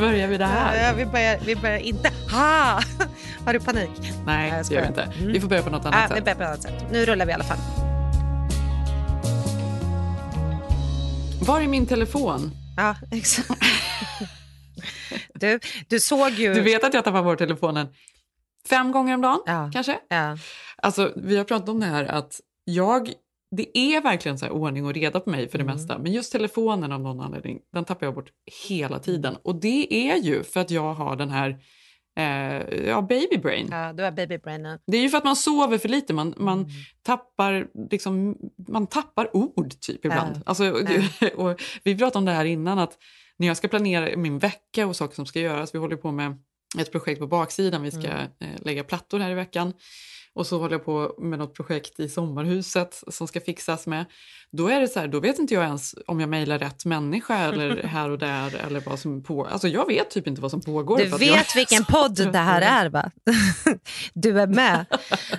Börjar vi det här? Ja, vi, börjar, vi börjar inte... Ha! Har du panik? Nej, jag det gör vi inte. Vi får börja på något annat Ja, vi sätt. börjar på annat sätt. Nu rullar vi i alla fall. Var är min telefon? Ja, exakt. Du, du såg ju... Du vet att jag tappar bort telefonen fem gånger om dagen, Ja. kanske? Ja. Alltså, vi har pratat om det här att jag... Det är verkligen så här ordning och reda på mig för det Mm. mesta. Men just telefonen av någon anledning, den tappar jag bort hela tiden. Och det är ju för att jag har den här eh, ja, baby brain. ja, du har babybrainen. Det är ju för att man sover för lite. Man, man, tappar, liksom, man tappar ord typ ibland. Ja. Alltså, och vi pratade om det här innan, att när jag ska planera min vecka och saker som ska göras, vi håller på med ett projekt på baksidan, vi ska Mm. eh, lägga plattor här i veckan. Och så håller jag på med något projekt i sommarhuset som ska fixas med. Då är det så här, då vet inte jag ens om jag mejlar rätt människa eller här och där eller vad som på. Alltså jag vet typ inte vad som pågår. Du jag vet är vilken podd det här är, va? Du är med.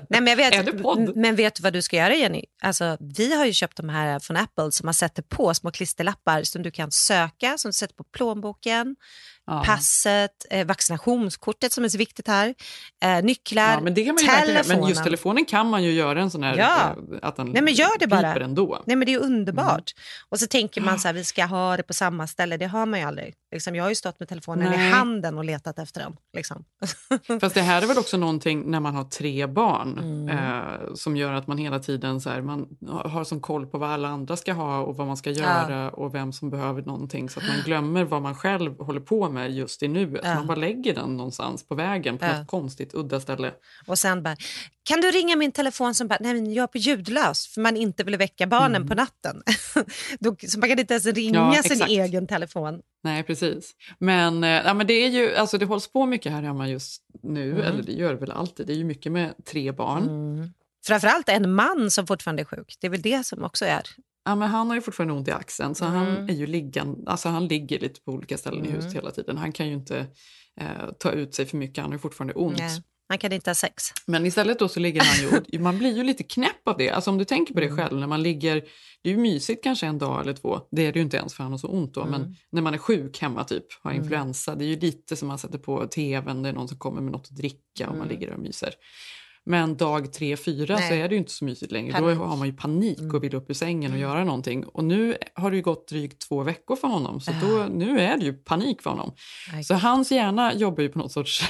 Nej, men, jag vet, Är det podd? men vet du vad du ska göra, Jenny? Alltså, vi har ju köpt de här från Apple som man sätter på små klisterlappar som du kan söka, som du sätter på plånboken, passet, eh, vaccinationskortet som är så viktigt här, eh, nycklar, Ja, men det kan man ju verkligen göra. Men just telefonen. kan man ju göra en sån här... Ja. eh, Att den Nej, men gör det bara. ändå. Nej men det är underbart. Mm. Och så tänker man så här, vi ska ha det på samma ställe. Det har man ju aldrig. Liksom, jag har ju stått med telefonen i Nej. handen och letat efter den. Liksom. Fast det här är väl också någonting när man har tre barn Mm. eh, som gör att man hela tiden så här, man har som koll på vad alla andra ska ha och vad man ska göra och vem som behöver någonting så att man glömmer vad man själv håller på med just i nuet. Ja. Man bara lägger den någonstans på vägen på Ja. något konstigt udda ställe. Och sen bara, kan du ringa min telefon som bara, nej men jag är på ljudlös för man inte vill väcka barnen Mm. på natten. Då, så man kan inte ens ringa Ja, sin egen telefon. Nej, precis. Men, eh, ja, men det är ju, alltså det hålls på mycket här hemma just nu, Mm. eller det gör det väl alltid. Det är ju mycket med tre barn. Framförallt en man som fortfarande är sjuk. Det är väl det som också är. Ja, men han har ju fortfarande ont i axeln så han, Mm. är ju liggan, alltså han ligger lite på olika ställen i Mm. huset hela tiden. Han kan ju inte eh, ta ut sig för mycket, han har ju fortfarande ont. Nej, man kan inte ha sex. Men istället då så ligger han ju, man blir ju lite knäpp av det. Alltså om du tänker på Mm. det själv, när man ligger, det är ju mysigt kanske en dag eller två, det är det ju inte ens för han har så ont då, Mm. men när man är sjuk hemma typ, har influensa, det är ju lite som man sätter på tvn, det är någon som kommer med något att dricka och man ligger där och myser. Men dag tre, fyra så Mm. Nej. är det ju inte så mysigt längre. Panik. Då har man ju panik Mm. och vill upp ur sängen och göra någonting. Och nu har det ju gått drygt två veckor för honom, så Ah. då, nu är det ju panik för honom. Aj. Så hans hjärna jobbar ju på något sorts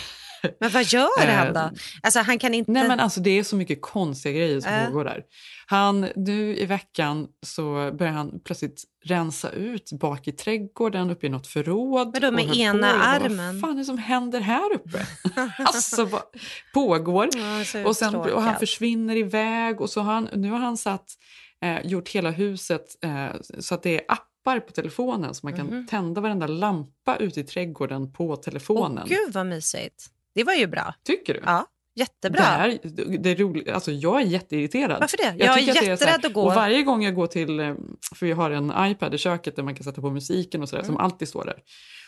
Men vad gör han då? Alltså han kan inte... Nej men alltså det är så mycket konstiga grejer som Äh. pågår där. Han, nu i veckan så börjar han plötsligt rensa ut bak i trädgården uppe i något förråd. Vadå, med och höll ena på. Bara, armen? Vad fan är det som händer här uppe? alltså vad pågår? Ja, Och, sen, och han försvinner iväg och så har han, nu har han satt, eh, gjort hela huset eh, så att det är appar på telefonen så man kan Mhm. tända varenda lampa ute i trädgården på telefonen. Åh, gud vad mysigt. Det var ju bra. Tycker du? Ja, jättebra. Det, här, det är roligt. Alltså, jag är jätteirriterad. Varför det? Jag är att det jätterädd här- att gå. Och varje gång jag går till, eh, för vi har en iPad i köket där man kan sätta på musiken och sådär, Mm. som alltid står där.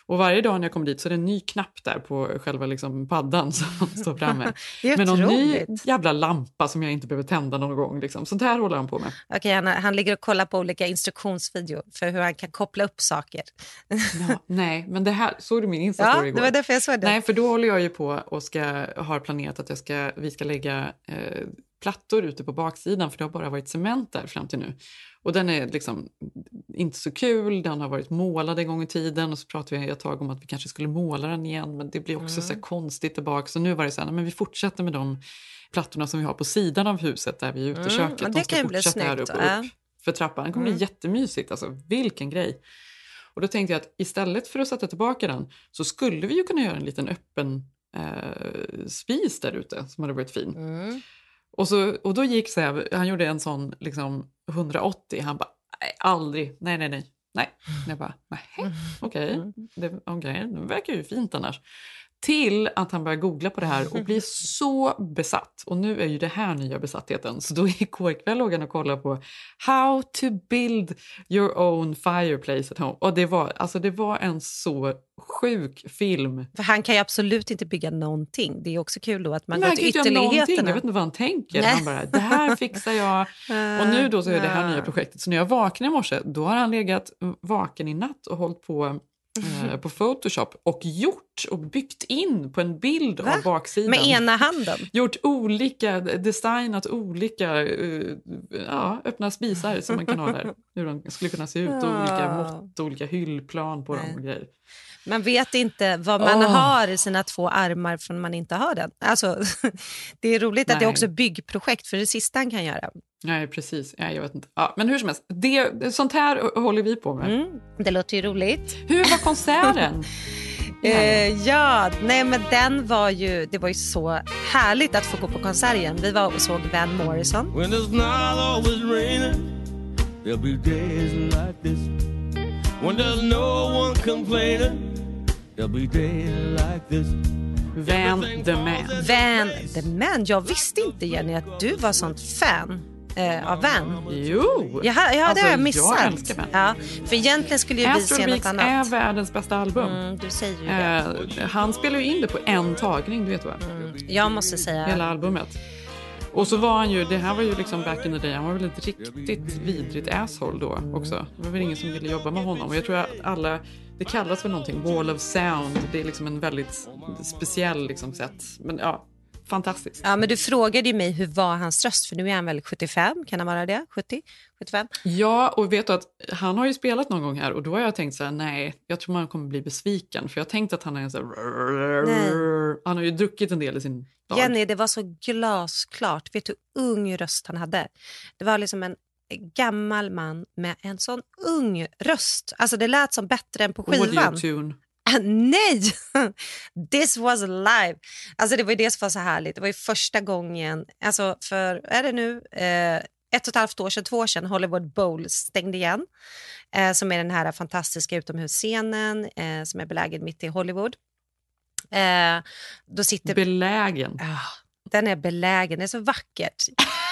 Och varje dag när jag kommer dit så är det en ny knapp där på själva liksom paddan som står framme. Det Med någon ny jävla lampa som jag inte behöver tända någon gång. Liksom. Sånt här håller han på med. Okej, han, han ligger och kollar på olika instruktionsvideor för hur han kan koppla upp saker. Ja, nej, men det här, såg du min Ja, Insta-story det igår? var därför jag såg det. Nej, för då håller jag ju på och ska, har planerat att jag ska, vi ska lägga eh, plattor ute på baksidan för det har bara varit cement där fram till nu. Och den är liksom inte så kul, den har varit målad en gång i tiden och så pratade vi ett tag om att vi kanske skulle måla den igen men det blir också Mm. så konstigt tillbaka. Så nu var det så här, men vi fortsätter med de plattorna som vi har på sidan av huset där vi är ute i Mm, köket. ja, De ska fortsätta här upp och upp för trappan. Det kommer Mm. bli jättemysigt, alltså vilken grej. Och då tänkte jag att istället för att sätta tillbaka den så skulle vi ju kunna göra en liten öppen eh, spis där ute som hade varit fin. Mm. Och, så, och då gick Säv, han gjorde en sån liksom 180, han bara nej, aldrig, nej nej nej. Nej, jag bara, nej, okej, det, okay, det verkar ju fint annars. Till att han börjar googla på det här och blir så besatt. Och nu är ju det här nya besattheten. Så då igår kväll låg han och kollade på How to build your own fireplace at home. Och det var, alltså det var en så sjuk film. För han kan ju absolut inte bygga någonting. Det är också kul då att man Men går till ytterligheterna. Jag vet inte vad han tänker. Nej. Han bara, det här fixar jag. Och nu då så är det här nya projektet. Så när jag vaknade i morse, då har han legat vaken i natt och hållit på eh, på Photoshop och gjort och byggt in på en bild Va? av baksidan. Med ena handen. Gjort olika, designat olika eh, ja, öppna spisar som man kan ha där. Hur de skulle kunna se ut, olika mått, olika hyllplan på dem och grejer. Man vet inte vad man Åh. har i sina två armar från man inte har den. Alltså, det är roligt att det är Nej. också byggprojekt, för det sista han kan göra. Nej, precis. Nej, jag vet inte. Ja, men hur som helst, det, sånt här håller vi på med. Mm, det låter ju roligt. Hur var konserten? Eh, ja, nej men den var ju, det var ju så härligt att få gå på konserten. Vi var och såg Van Morrison. When it's not always raining, there'll be days like this. When there's no Van the Man. Van the Man. Jag visste inte Jenny att du var sånt fan eh, av Van. Jo! Jaha, ja, det Alltså, har jag jag missat. älskar Van. ja, för egentligen skulle ju vi se något Weeks är annat. världens bästa album. Mm, du säger ju det. Eh, han spelar ju in det på en tagning, du vet va? Jag måste säga... Hela albumet. Och så var han ju, det här var ju liksom back in the day, han var väl ett riktigt vidrigt asshole då också. Det var väl ingen som ville jobba med honom. Och jag tror att alla, det kallas väl någonting, wall of sound. Det är liksom en väldigt speciell liksom sätt. Men ja, fantastiskt. Ja, men du frågade ju mig hur var hans röst, för nu är han väl 75, kan han vara det? 70? 75? Ja, och vet du att han har ju spelat någon gång här och då har jag tänkt så här, nej, jag tror man kommer bli besviken. För jag tänkte att han är en så här, Han har ju druckit en del i sin dag. Jenny, det var så glasklart. Vet du hur ung röst han hade? Det var liksom en gammal man med en sån ung röst. Alltså det lät som bättre än på skivan. Audio-tune. Ah, Nej! This was live. Alltså det var det som var så härligt. Det var ju första gången, alltså för, är det nu, eh, ett och ett halvt år sedan, två år sedan, Hollywood Bowl stängde igen. Eh, som är den här fantastiska utomhusscenen eh, som är belägen mitt i Hollywood. Eh, då sitter Belägen. Ah, den är belägen, det är så vackert.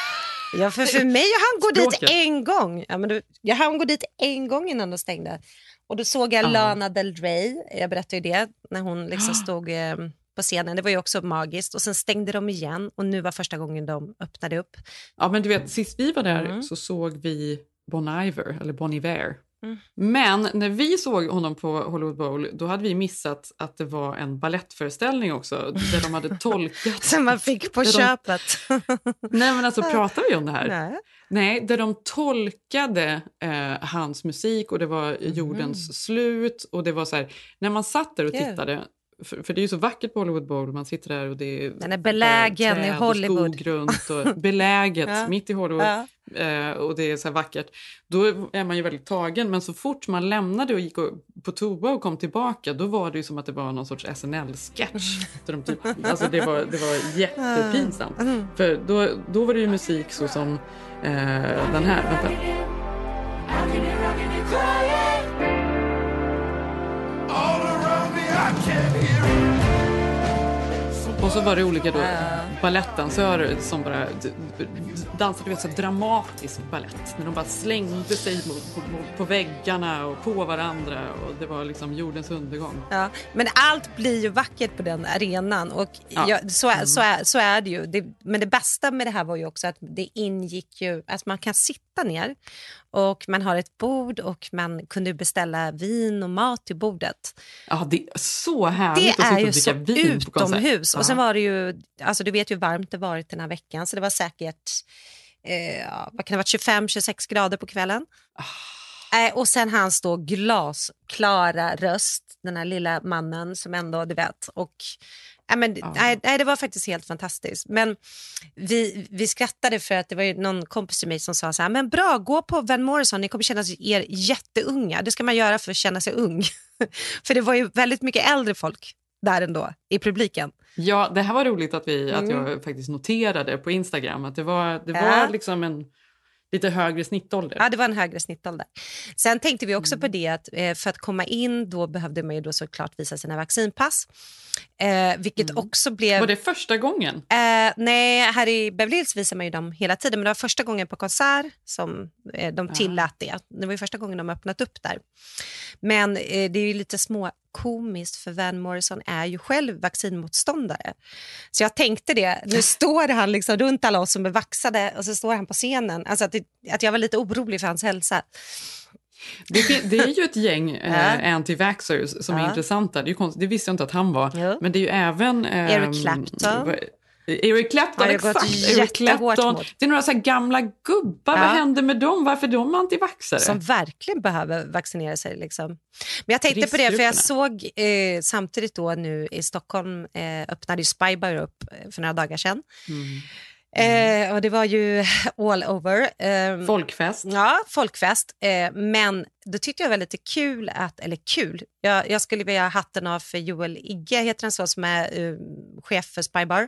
Ja, för, för mig, jag hann gå dit Språket. en gång. Ja, men du, jag hann gå dit en gång innan de stängde. Och då såg jag Ja. Lana Del Rey, jag berättade ju det, när hon liksom stod eh, på scenen. Det var ju också magiskt. Och sen stängde de igen och nu var första gången de öppnade upp. Ja, men du vet, sist vi var där Mm. så såg vi Bon Iver, eller Bon Iver. Mm. Men när vi såg honom på Hollywood Bowl, då hade vi missat att det var en ballettföreställning också, där de hade tolkat... Som man fick på Det de- köpet. Nej, men alltså pratar vi om det här? Nej. Nej, där de tolkade eh, hans musik och det var jordens slut. Och det var så här, när man satt där och tittade, för, för det är ju så vackert på Hollywood Bowl, man sitter där och det är Den är belägen bara i träd Hollywood. Och skog runt och beläget Ja. mitt i Hollywood. Ja. Eh, och det är så vackert. Då är man ju väldigt tagen, men så fort man lämnade och gick och, på toa och kom tillbaka, då var det ju som att det var någon sorts SNL-sketch. De typ, alltså det var, det var jättepinsamt. Mm. För då, då var det ju musik så som eh, den här. Vänta. Och så var det olika då, balettdansörer som bara dansade vet, så dramatisk balett. När de bara slängde sig på, på, på väggarna och på varandra. Och det var liksom jordens undergång. Ja, men allt blir ju vackert på den arenan och Ja. ja, så, är, så, är, så är det ju. Det, men det bästa med det här var ju också att det ingick ju att man kan sitta ner och man har ett bord och man kunde beställa vin och mat till bordet. Ja, det är så härligt Det att är sitta ju och dricka så vin på konsert. utomhus. Och sen. var det ju, alltså du vet ju hur varmt det varit den här veckan, så det var säkert eh, ja, vad kan det ha 25-26 grader på kvällen. Eh, och sen hans då glasklara röst, den här lilla mannen som ändå, du vet. Och, eh, men, Ja. nej, nej, det var faktiskt helt fantastiskt. Men vi, vi skrattade för att det var någon kompis till mig som sa så här, men bra, gå på Van Morrison, ni kommer känna er jätteunga. Det ska man göra för att känna sig ung. för det var ju väldigt mycket äldre folk där ändå, i publiken. Ja, det här var roligt att, vi, att Mm. jag faktiskt noterade på Instagram att det var, det var liksom en lite högre snittålder. Ja, det var en högre snittålder. Sen tänkte vi också på det att eh, för att komma in då behövde man ju då såklart visa sina vaccinpass. Eh, vilket också blev... Var det första gången? Eh, nej, här i Beverly Hills visar man ju dem hela tiden, men det var första gången på konsert som eh, de tillät det. Det var ju första gången de öppnat upp där. Men eh, det är ju lite små komiskt för Van Morrison är ju själv vaccinmotståndare. Så jag tänkte det, nu står han liksom runt alla oss som är vaxade och så står han på scenen. Alltså att, det, att jag var lite orolig för hans hälsa. Det, det är ju ett gäng eh, anti-vaxxers som är Ja. intressanta. Det, är ju konst- det visste jag inte att han var. Jo. Men det är ju även... Eh, Eric Clapton. Eric Clapton, gått exakt. Eric Clapton. mot. Det är några så gamla gubbar. Ja. Vad hände med dem? Varför är de antivaxxare? som verkligen behöver vaccinera sig. Liksom. Men jag tänkte på det, för jag såg eh, samtidigt då nu i Stockholm eh, öppnade ju Spybar upp eh, för några dagar sedan. Mm. Eh, och det var ju all over. Eh, Folkfest. Ja, folkfest. Eh, men då tyckte jag var lite kul att, eller kul, jag, jag skulle vilja ha hatten av för Joel Igge, heter han så, som är eh, chef för Spybar,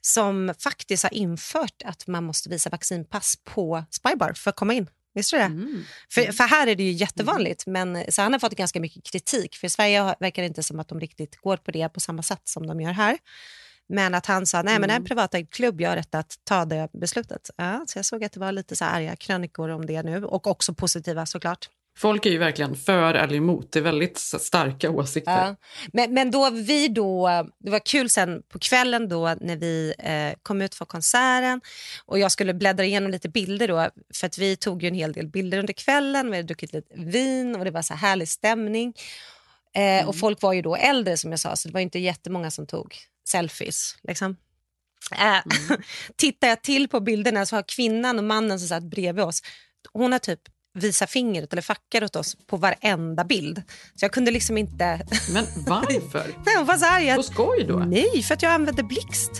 som faktiskt har infört att man måste visa vaccinpass på Spybar för att komma in. Visste du det? Mm. För, för här är det ju jättevanligt, men så han har fått ganska mycket kritik. För i Sverige verkar det inte som att de riktigt går på det på samma sätt som de gör här. Men att han sa, nej men det är en privatägd klubb, jag har rätt att ta det beslutet. Ja, så jag såg att det var lite så arga krönikor om det nu, och också positiva såklart. Folk är ju verkligen för eller emot. Det är väldigt starka åsikter. Ja. Men, men då vi då, det var kul sen på kvällen då när vi eh, kom ut från konserten och jag skulle bläddra igenom lite bilder då för att vi tog ju en hel del bilder under kvällen, vi hade druckit lite vin och det var så här härlig stämning. Eh, Och folk var ju då äldre som jag sa så det var inte jättemånga som tog selfies. Liksom. Eh, Tittar jag till på bilderna så har kvinnan och mannen som satt bredvid oss, hon har typ visat fingret eller fackar åt oss på varenda bild. Så jag kunde liksom inte... Men varför? Nej, hon var så arg På skoj då? Nej, för att jag använde blixt.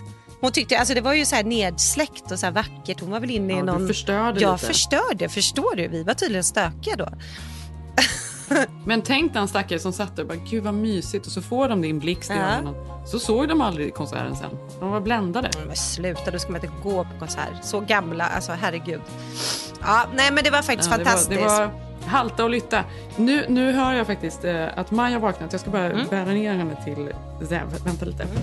Hon tyckte, alltså det var ju så här nedsläckt och så vackert. Hon var väl inne i Ja, du någon... förstörde jag lite. förstörde, förstår du? Vi var tydligen stökiga då. Men tänk den stackare som satt där och bara, gud vad mysigt. Och så får de din blixt i Ja. ögonen. Så såg de aldrig konserten sen. De var bländade. Men sluta, då ska man inte gå på konsert. Så gamla, alltså herregud. Ja, nej men det var faktiskt Ja, det, fantastiskt. var, det var halta och lytta. Nu, nu hör jag faktiskt eh, att Maja har vaknat. Jag ska bara Mm. bära ner henne till Zev. Vänta lite. Hej,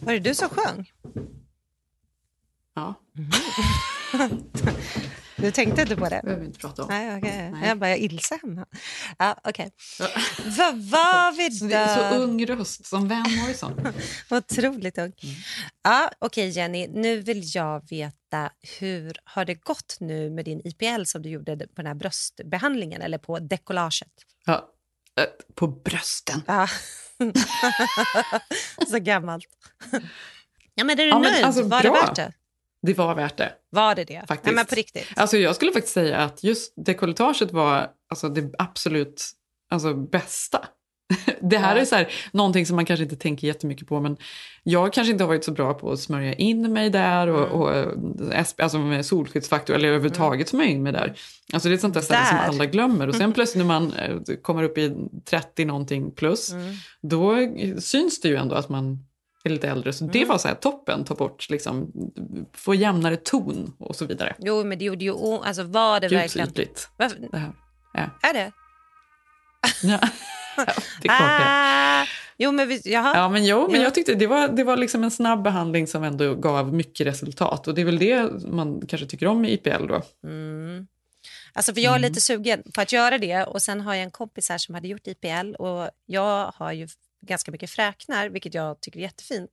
Var det du som sjöng? Ja, Du tänkte inte på det? det behöver vi inte prata om. Nej, okej. Nej. Jag bara, jag Ilse hemma. Ja, okej. Vad var vi Så, det är så då? ung röst som Van Morrison. Otroligt ung. Ja, okej Jenny, nu vill jag veta hur har det gått nu med din IPL som du gjorde på den här bröstbehandlingen eller på dekollaget? Ja, eh, på brösten. Ja. Så gammalt. Ja, men är du Ja, men nöjd? alltså, var det bra. värt det? Det var värt det. Var det det? Faktiskt. Nej, men på riktigt. Alltså jag skulle faktiskt säga att just dekolletaget var alltså, det absolut alltså, bästa. Det här Ja. är så här, någonting som man kanske inte tänker jättemycket på men jag kanske inte har varit så bra på att smörja in mig där och, Mm. och eh, alltså med solskyddsfaktor eller överhuvudtaget smörja in mig där. Alltså det är ett sånt där ställe som alla glömmer och sen plötsligt när man eh, kommer upp i 30 någonting plus Mm. då syns det ju ändå att man är lite äldre. Så Mm. det var så här toppen, ta bort liksom, få jämnare ton och så vidare. Jo, men det gjorde ju ont. Alltså, var det Gud så verkligen... ytligt Varför? det här. Ja. Är det? Ja. Ja, det. Ah, jo, men vi, jaha. Ja, men jo, men Ja. jag tyckte det var, det var liksom en snabb behandling som ändå gav mycket resultat. Och det är väl det man kanske tycker om i IPL då. Mm. Alltså för jag är Mm. lite sugen på att göra det och sen har jag en kompis här som hade gjort IPL och jag har ju ganska mycket fräknar, vilket jag tycker är jättefint.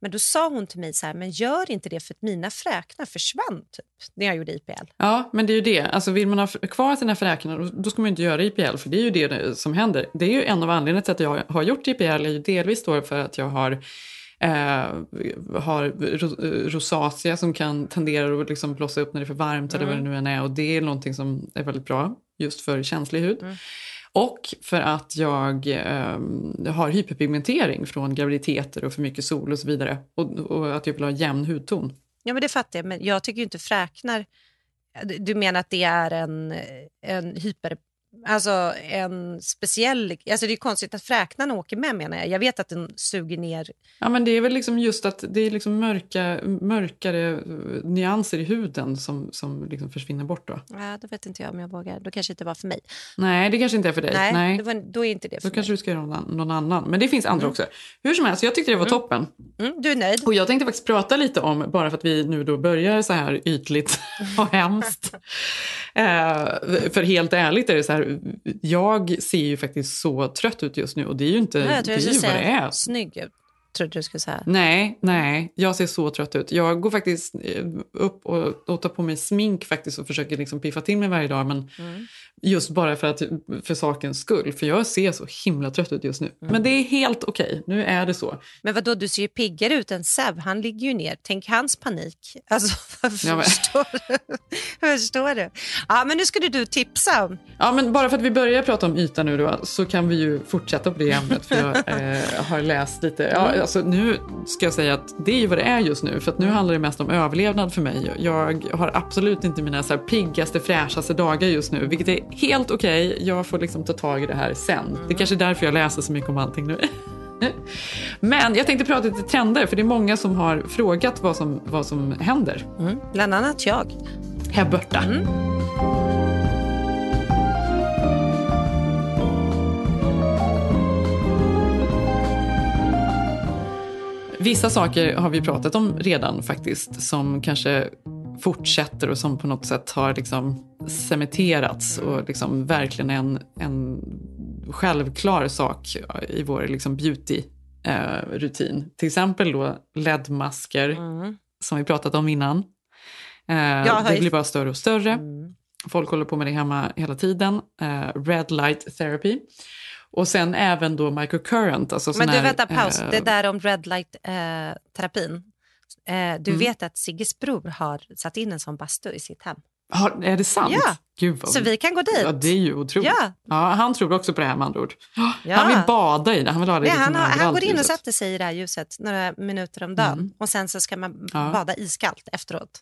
Men då sa hon till mig så här, men gör inte det för att mina fräknar försvann typ när jag gjorde IPL. Ja, men det är ju det. Alltså vill man ha kvar sina fräknar då, ska man ju inte göra IPL för det är ju det det som händer. Det är ju en av anledningarna till att jag har gjort IPL är ju delvis då för att jag har eh, har ro- rosacea som kan tendera att liksom blossa upp när det är för varmt eller vad det nu än är och det är någonting som är väldigt bra just för känslig hud. Mm. Och för att jag eh, har hyperpigmentering från graviditeter och för mycket sol och så vidare. Och, och att jag vill ha jämn hudton. Ja, men det fattar jag, men jag tycker ju inte fräknar... Du- Du menar att det är en, en hyper... Alltså en speciell... Alltså det är konstigt att fräknarna åker med menar jag. Jag vet att den suger ner... Ja, men det är väl liksom just att det är liksom mörka, mörkare eh, nyanser i huden som, som liksom försvinner bort då. Ja, då vet inte jag om jag vågar. Då kanske inte var för mig. Nej, det kanske inte är för dig. Nej, Nej. Det var, då är inte det för Då kanske du ska göra någon, någon annan. Men det finns andra också. Hur som helst, jag tyckte det var toppen. mig. Mm, du är nöjd? Och jag tänkte faktiskt prata lite om, bara för att vi nu då börjar så här ytligt och hemskt. Eh, för helt ärligt är det så här, jag ser ju faktiskt så trött ut just nu och det är ju inte, Ja, jag det tror är du ju vad det är. snygg ut. Trodde du skulle säga. Nej, nej, jag ser så trött ut. Jag går faktiskt eh, upp och, och tar på mig smink faktiskt och försöker liksom piffa till mig varje dag. Men Mm. just bara för, att, för sakens skull, för jag ser så himla trött ut just nu. Mm. Men det är helt okej, nu är det så. Men vad då du ser ju piggare ut än Seb. Han ligger ju ner. Tänk hans panik. Alltså, Ja, förstår, du? förstår du? Ja, men nu skulle du tipsa om. Ja, men bara för att vi börjar prata om yta nu då, så kan vi ju fortsätta på det ämnet. För jag eh, har läst lite. Ja, alltså, nu ska jag säga att det är ju vad det är just nu. För att nu handlar det mest om överlevnad för mig. Jag har absolut inte mina så här piggaste, fräschaste dagar just nu. Vilket är helt okej. Jag får liksom ta tag i det här sen. Det är kanske är därför jag läser så mycket om allting nu. Men jag tänkte prata lite trender. För det är många som har frågat vad som, vad som händer Mm. Bland annat jag. här borta. Vissa saker har vi pratat om redan faktiskt, som kanske fortsätter och som på något sätt har liksom cementerats och liksom verkligen en, en självklar sak i vår liksom beauty-rutin. Till exempel då LED-masker, Mm. som vi pratat om innan. Eh, har det blir bara större och större. Mm. Folk håller på med det hemma hela tiden. Eh, red light therapy. Och sen även då microcurrent. Alltså Men du, här, vänta, paus. eh, Det där om red light-terapin. Eh, du Mm. vet att Sigges bror har satt in en sån bastu i sitt hem. har, är det sant? Ja. Gud vad, Så vi kan gå dit. Ja, det är ju otroligt. Ja. Ja, han tror också på det här med andra ord. Ja. Han vill bada i det. Han vill ha det Nej, liksom han, har, han går in och sätter sig i det här ljuset några minuter om dagen. Mm. Och sen så ska man Ja. bada iskallt efteråt.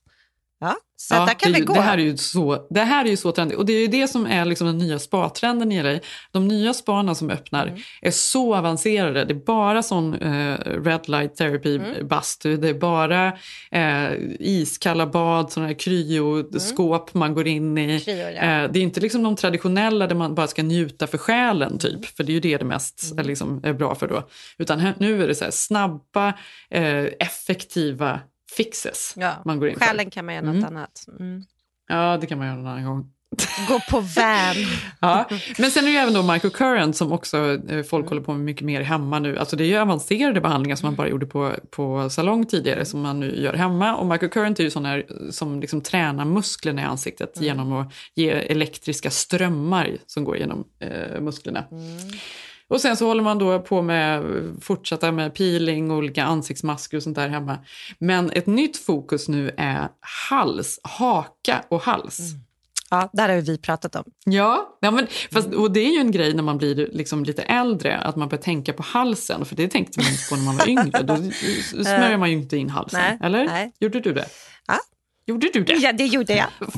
Ja, så Ja, där kan det, ju- gå. Det här är ju så, det här är ju så trendigt. Och det är ju det som är liksom den nya spatrenden i LA. De nya sparna som öppnar Mm. är så avancerade. Det är bara sån eh, red light therapy Mm. bastu. Det är bara eh, iskalla bad, såna här kryoskåp man går in i. Kryo, ja. Eh, det är inte liksom de traditionella där man bara ska njuta för själen typ. För det är ju det det mest Mm. är, liksom, är bra för då. Utan här, nu är det så här snabba, eh, effektiva fixes Ja. man går in för. Själen kan man göra något Mm. annat. Mm. Ja, det kan man göra en annan gång. Gå på van. Ja. Men sen är det ju även då microcurrent som också eh, folk håller på med mycket mer hemma nu. Alltså det är ju avancerade behandlingar som man bara gjorde på, på salong tidigare som man nu gör hemma. Och microcurrent är ju sådana som liksom tränar musklerna i ansiktet genom att ge elektriska strömmar som går genom eh, musklerna. Och sen så håller man då på med fortsätta med peeling och olika ansiktsmasker och sånt där hemma. Men ett nytt fokus nu är hals, haka och hals. Ja, där har vi pratat om. Ja, ja men, fast, och det är ju en grej när man blir liksom lite äldre, att man börjar tänka på halsen. För det tänkte man inte på när man var yngre. Då smörjer man ju inte in halsen. Nej, eller? nej. Gjorde du det? Ja. Gjorde du det? Ja, det gjorde jag.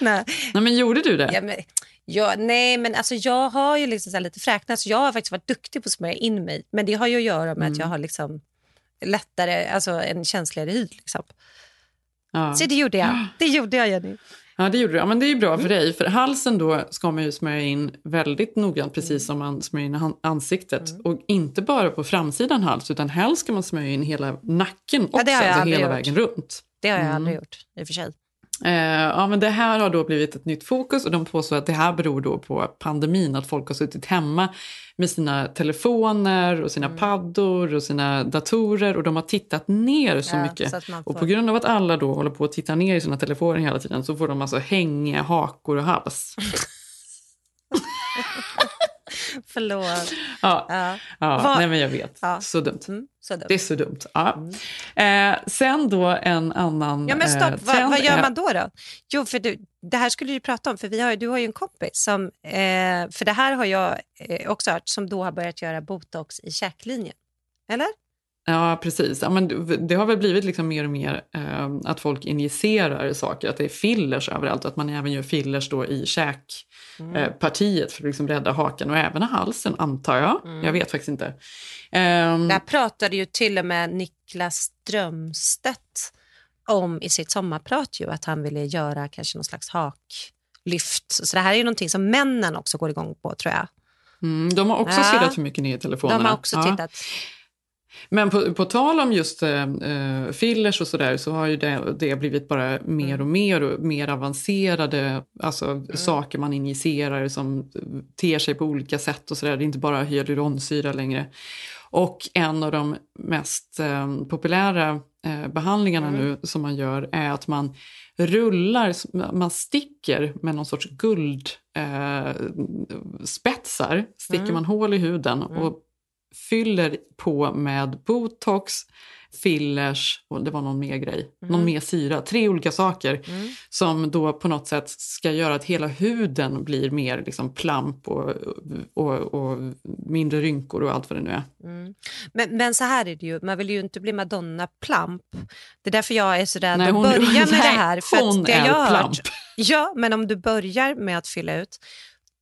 nej. Nej, men gjorde du det? Ja, men, ja, nej, men alltså, jag har ju liksom så lite fräknat, så jag har faktiskt varit duktig på att smörja in mig. Men det har ju att göra med att jag har liksom lättare, alltså en känsligare hy. Liksom. Ja. Så det gjorde jag. Det gjorde jag, Jenny. Ja, det gjorde du. Ja, men det är ju bra för Mm. dig. För halsen då ska man ju smörja in väldigt noggrant, precis Mm. som man smörjer in ansiktet. Och inte bara på framsidan hals, utan helst ska man smörja in hela nacken också, det har jag alltså hela gjort. vägen runt. Det har jag aldrig gjort i och för sig. Eh, ja, men det här har då blivit ett nytt fokus och de påstår att det här beror då på pandemin, att folk har suttit hemma med sina telefoner och sina Mm. paddor och sina datorer och de har tittat ner så Ja, mycket. så man Och får- på grund av att alla då håller på att titta ner i sina telefoner hela tiden så får de alltså hänga hakor och hals. Förlåt. Ja, Ja. ja nej men jag vet. Ja. Så dumt. Mm, så dumt. Det är så dumt. Ja. Eh, sen då en annan Ja, men eh, stopp. vad, trend vad gör man då? då? Jo, för du, det här skulle du ju prata om, för vi har, du har ju en kompis som, eh, för det här har jag eh, också hört, som då har börjat göra botox i käklinjen. Eller? Ja, precis. Ja, men det- har väl blivit liksom mer och mer eh, att folk injicerar saker, att det är fillers överallt och att man även gör fillers då i käkpartiet för att liksom rädda hakan och även halsen, antar jag. Jag vet faktiskt inte. Ehm, Där pratade ju till och med Niklas Strömstedt om i sitt sommarprat ju, att han ville göra kanske någon slags haklyft. Så det här är ju någonting som männen också går igång på, tror jag. mm, de har också Ja. stirrat för mycket ner i telefonerna. De har också Ja. tittat. Men på, på tal om just eh, eh, fillers och sådär så har ju det, det blivit bara mer och mer och mer avancerade alltså, saker man injicerar som ter sig på olika sätt och sådär. Det är inte bara hyaluronsyra längre. Och en av de mest eh, populära eh, behandlingarna nu som man gör är att man rullar, man sticker med någon sorts guldspetsar, eh, spetsar, sticker man hål i huden och fyller på med botox, fillers och det var någon mer grej, någon mer syra. Tre olika saker som då på något sätt ska göra att hela huden blir mer liksom plamp och, och, och mindre rynkor och allt vad det nu är. Men, men så här är det ju, man vill ju inte bli Madonna Plamp. Det är därför jag är så rädd att börja med det nej, här. För hon att det är jag har hört- Plamp. Ja, men om du börjar med att fylla ut,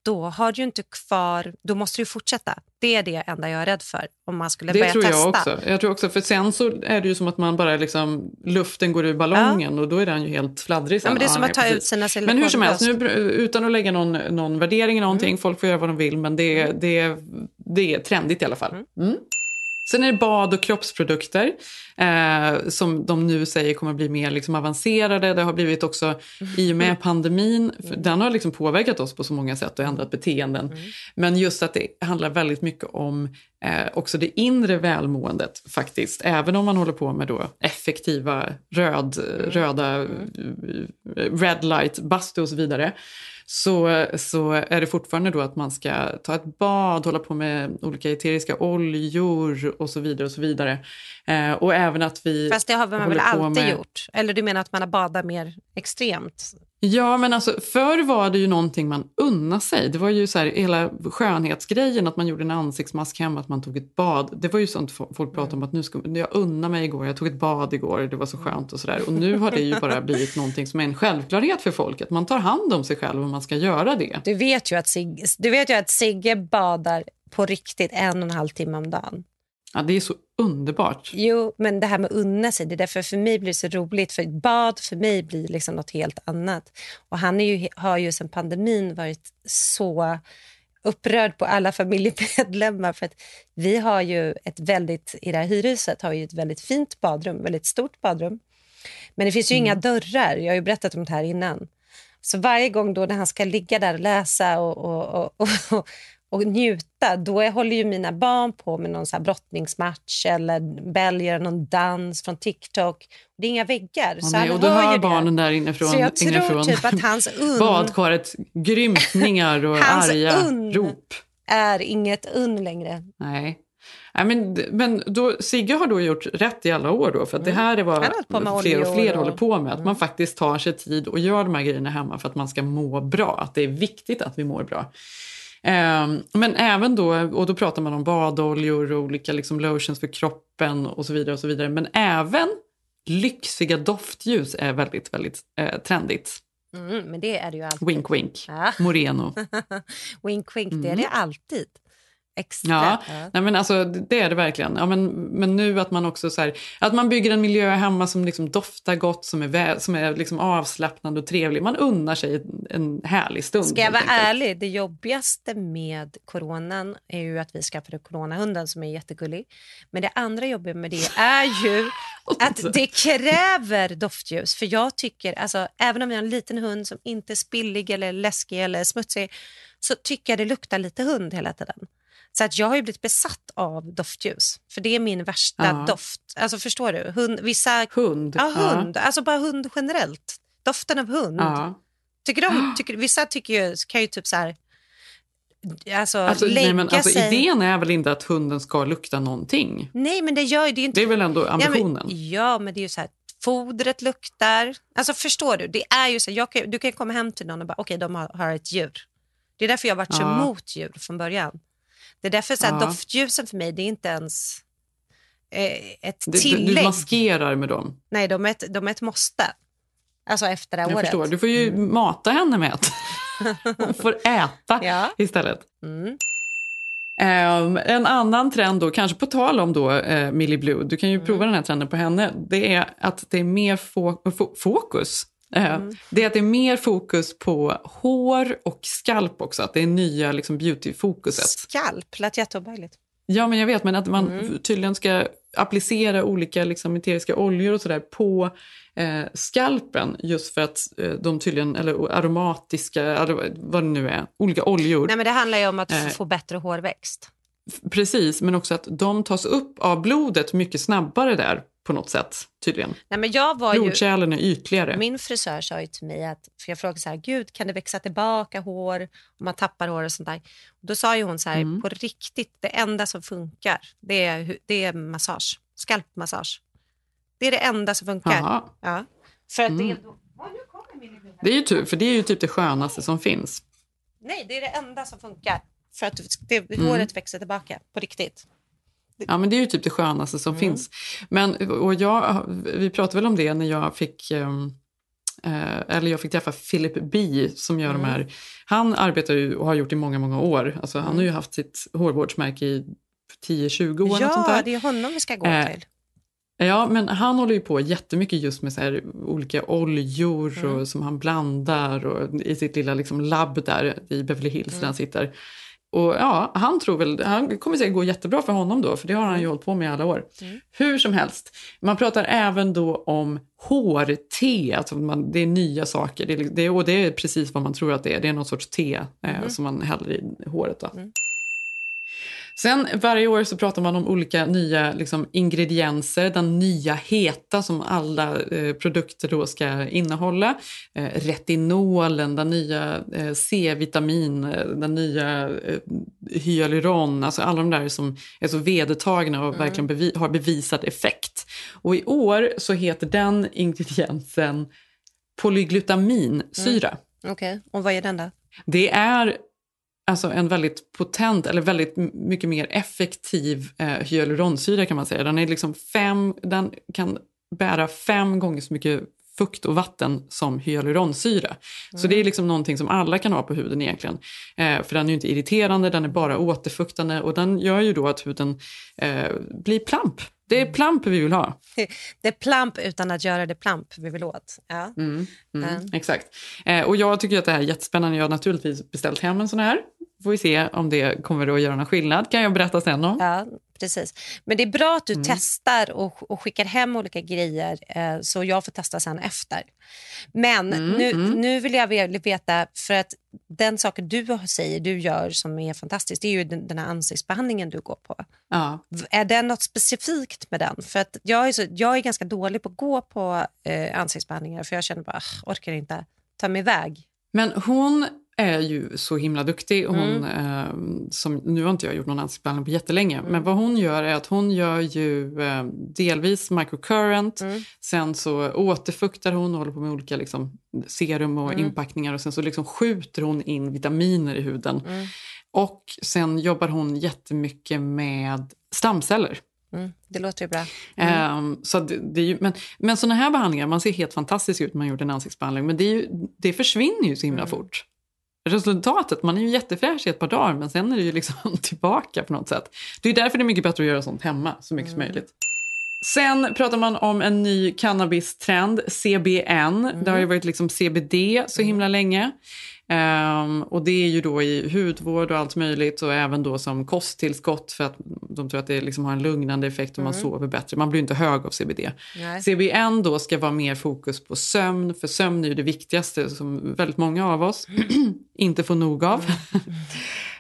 då har du inte kvar, då måste du fortsätta. Det är det enda jag är rädd för, om man skulle Det börja tror testa. jag också. Jag tror också. För sen så är det ju som att man bara liksom, luften går ur ballongen och då är den ju helt fladdrig Ja, sen. men det är som nej, att ta precis. ut sina Men hur som helst, nu, utan att lägga någon, någon värdering i någonting, Mm. folk får göra vad de vill, men det, det, det är trendigt i alla fall. Mm. Sen är det bad och kroppsprodukter eh, som de nu säger kommer bli mer liksom avancerade. Det har blivit också i och med pandemin, den har liksom påverkat oss på så många sätt och ändrat beteenden. Men just att det handlar väldigt mycket om eh, också det inre välmåendet faktiskt. Även om man håller på med då effektiva röd, röda eh, red light, bastu och så vidare så, så är det fortfarande då att man ska ta ett bad, hålla på med olika eteriska oljor och så vidare. Och så vidare. Eh, och även att vi Fast det har man väl alltid med- gjort? Eller du menar att man har badat mer extremt? Ja, men alltså förr var det ju någonting man unnade sig. Det var ju så här, hela skönhetsgrejen, att man gjorde en ansiktsmask hemma, att man tog ett bad. Det var ju sånt folk pratade om att nu ska jag unna mig igår, jag tog ett bad igår, det var så skönt och sådär. Och nu har det ju bara blivit någonting som är en självklarhet för folk, att man tar hand om sig själv och man ska göra det. Du vet ju att, Sigge, du vet ju att Sigge badar på riktigt en och en halv timme om dagen. Ja, det är så underbart. Jo, men det här med unna sig, det är därför för mig blir det så roligt. För bad för mig blir liksom något helt annat. Och han är ju, har ju sedan pandemin varit så upprörd på alla familjemedlemmar. För att vi har ju ett väldigt, i det här hyrhuset har vi ju ett väldigt fint badrum, väldigt stort badrum. Men det finns ju inga dörrar, jag har ju berättat om det här innan. Så varje gång då när han ska ligga där och läsa och, och, och, och, och njuta, då är, håller ju mina barn på med någon så här brottningsmatch eller gör någon dans från TikTok. Det är inga väggar. Ja, så nej, och då hör hör barnen där inifrån, Så jag tror inifrån typ att hans unn badkaret grymtningar och Hans arga unn. rop. är inget unn längre. Nej. Nej, men men då, Sigge har då gjort rätt i alla år då, för att det här är vad fler och fler och- håller på med. Att man faktiskt tar sig tid och gör de här grejerna hemma för att man ska må bra. Att det är viktigt att vi mår bra. Ehm, men även då, och då pratar man om badoljor och olika liksom lotions för kroppen och så vidare. och så vidare. Men även lyxiga doftljus är väldigt, väldigt eh, trendigt. Mm, men det är det ju alltid. Wink, wink. Ja. Moreno. wink, wink, det är det alltid. Extra. Ja, Ja. Nej, men alltså, det är det verkligen. Ja, men, men nu att man också så här, att man bygger en miljö hemma som liksom doftar gott, som är, vä- som är liksom avslappnande och trevlig. Man unnar sig en härlig stund. Ska jag vara ärlig, det jobbigaste med coronan är ju att vi skaffade coronahunden som är jättegullig. Men det andra jobbiga med det är ju att det kräver doftljus. För jag tycker, alltså, även om vi har en liten hund som inte är spillig eller läskig eller smutsig, så tycker jag det luktar lite hund hela tiden. Så att jag har ju blivit besatt av doftljus, för det är min värsta Ja. doft. Alltså förstår du? Hund, vissa... Hund. Ja, hund. Alltså bara hund generellt. Doften av hund. Ja. Tycker de, tycker, vissa tycker ju, kan ju typ så här... Alltså, Alltså, nej, men, alltså, idén är väl inte att hunden ska lukta någonting? Nej, men det gör ju det ju inte... Det är väl ändå Ja ambitionen? men, ja, men det är ju så här, fodret luktar. Alltså förstår du? Det är ju så här, kan, du kan komma hem till någon och bara, okej, de har, har ett djur. Det är därför jag har varit så Ja. emot djur från början. Det är därför så Ja. doftljusen för mig, det är inte ens eh, ett Du, du, tillägg. du maskerar med dem. Nej, de är, ett, de är ett måste. Alltså efter det här Jag året. förstår. Du får ju mata henne med att hon får äta Ja. istället. Mm. Ehm, en annan trend då, kanske på tal om då uh, Millie Blue, du kan ju prova den här trenden på henne, det är att det är mer fo- fokus. Eh, Det är att det är mer fokus på hår och skalp också, att det är nya liksom, beauty-fokuset. Skalp, lät jätteobehagligt. Ja, men jag vet, men att man tydligen ska applicera olika liksom, eteriska oljor och sådär på eh, skalpen just för att eh, de tydligen, eller aromatiska, vad det nu är, olika oljor. Nej, men det handlar ju om att Eh. få bättre hårväxt. Precis, men också att de tas upp av blodet mycket snabbare där på något sätt, tydligen. Nej, men jag var ju, Blodkärlen är ytligare. min frisör sa ju till mig att, för jag frågade så här, gud kan det växa tillbaka hår om man tappar hår och sånt där. Då sa ju hon så här, Mm. på riktigt, det enda som funkar, det är, det är massage, skalpmassage. Det är det enda som funkar. Ja. För att Mm. det, Det är ju tur, för det är ju typ det skönaste som finns. Nej, det är det enda som funkar. För att det, Mm. håret växer tillbaka på riktigt. Ja, men det är ju typ det skönaste som Mm. finns. Men, och jag, vi pratade väl om det när jag fick, ehm, eh, eller jag fick träffa Philip B som gör Mm. de här. Han arbetar ju och har gjort i många, många år. Alltså, Han har ju haft sitt hårvårdsmärke i 10-20 år. Ja, det är honom vi ska gå Eh, till. Ja, men han håller ju på jättemycket just med så här olika oljor Mm. och, som han blandar och, i sitt lilla liksom labb där i Beverly Hills Mm. där han sitter. Och ja, han tror väl, han kommer säkert gå jättebra för honom då, för det har han ju hållit på med i alla år. Mm. Hur som helst, man pratar även då om hårte, alltså man, det är nya saker, det är, det, och det är precis vad man tror att det är, det är någon sorts te eh, som man häller i håret. Då. Mm. Sen varje år så pratar man om olika nya liksom, ingredienser, den nya heta som alla eh, produkter då ska innehålla. Eh, retinolen, den nya eh, C-vitamin, eh, den nya eh, hyaluron, alltså alla de där som är så vedertagna och verkligen bevi- har bevisat effekt. Och i år så heter den ingrediensen polyglutaminsyra. Okej, och vad är den då? Det är alltså en väldigt potent, eller väldigt mycket mer effektiv eh, hyaluronsyra kan man säga. Den, är liksom fem, den kan bära fem gånger så mycket fukt och vatten som hyaluronsyra. Så det är liksom någonting som alla kan ha på huden egentligen. Eh, för den är ju inte irriterande, den är bara återfuktande och den gör ju då att huden eh, blir plamp. Det är plamp vi vill ha. Det är plamp utan att göra det plamp vi vill åt. Ja. Mm, Mm. Exakt. Eh, och jag tycker att det här är jättespännande. Jag har naturligtvis beställt hem en sån här. Får vi se om det kommer att göra någon skillnad. kan jag berätta sen om. Ja, precis. Men det är bra att du Mm. testar och, och skickar hem olika grejer eh, så jag får testa sen efter. Men Mm, nu, mm. nu vill jag ve- veta, för att den saken du säger du gör som är fantastiskt, det är ju den, den här ansiktsbehandlingen du går på. Ja. Är det något specifikt med den? För att jag, är så, jag är ganska dålig på att gå på eh, ansiktsbehandlingar för jag känner bara, "Ah, orkar inte ta mig iväg. Men hon är ju så himla duktig. Hon, Mm. eh, som, nu har inte jag gjort någon ansiktsbehandling på jättelänge, men vad hon gör är att hon gör ju eh, delvis microcurrent, Mm. sen så återfuktar hon och håller på med olika liksom, serum och Mm. inpackningar och sen så liksom skjuter hon in vitaminer i huden. Mm. Och sen jobbar hon jättemycket med stamceller. Mm. Det låter ju bra. Mm. Ehm, så det, det ju, men, men såna här behandlingar, man ser helt fantastisk ut när man gjort en ansiktsbehandling, men det, ju, det försvinner ju så himla Mm. fort. Resultatet, man är ju jättefräsch i ett par dagar men sen är det ju liksom tillbaka på något sätt. Det är därför det är mycket bättre att göra sånt hemma så mycket Mm. som möjligt. Sen pratar man om en ny cannabistrend, CBN. Mm. Det har ju varit liksom CBD så himla länge. Ehm, och det är ju då i hudvård och allt möjligt och även då som kosttillskott för att de tror att det liksom har en lugnande effekt och man sover bättre. Man blir inte hög av CBD. Nej. CBN då ska vara mer fokus på sömn, för sömn är ju det viktigaste som väldigt många av oss inte får nog av.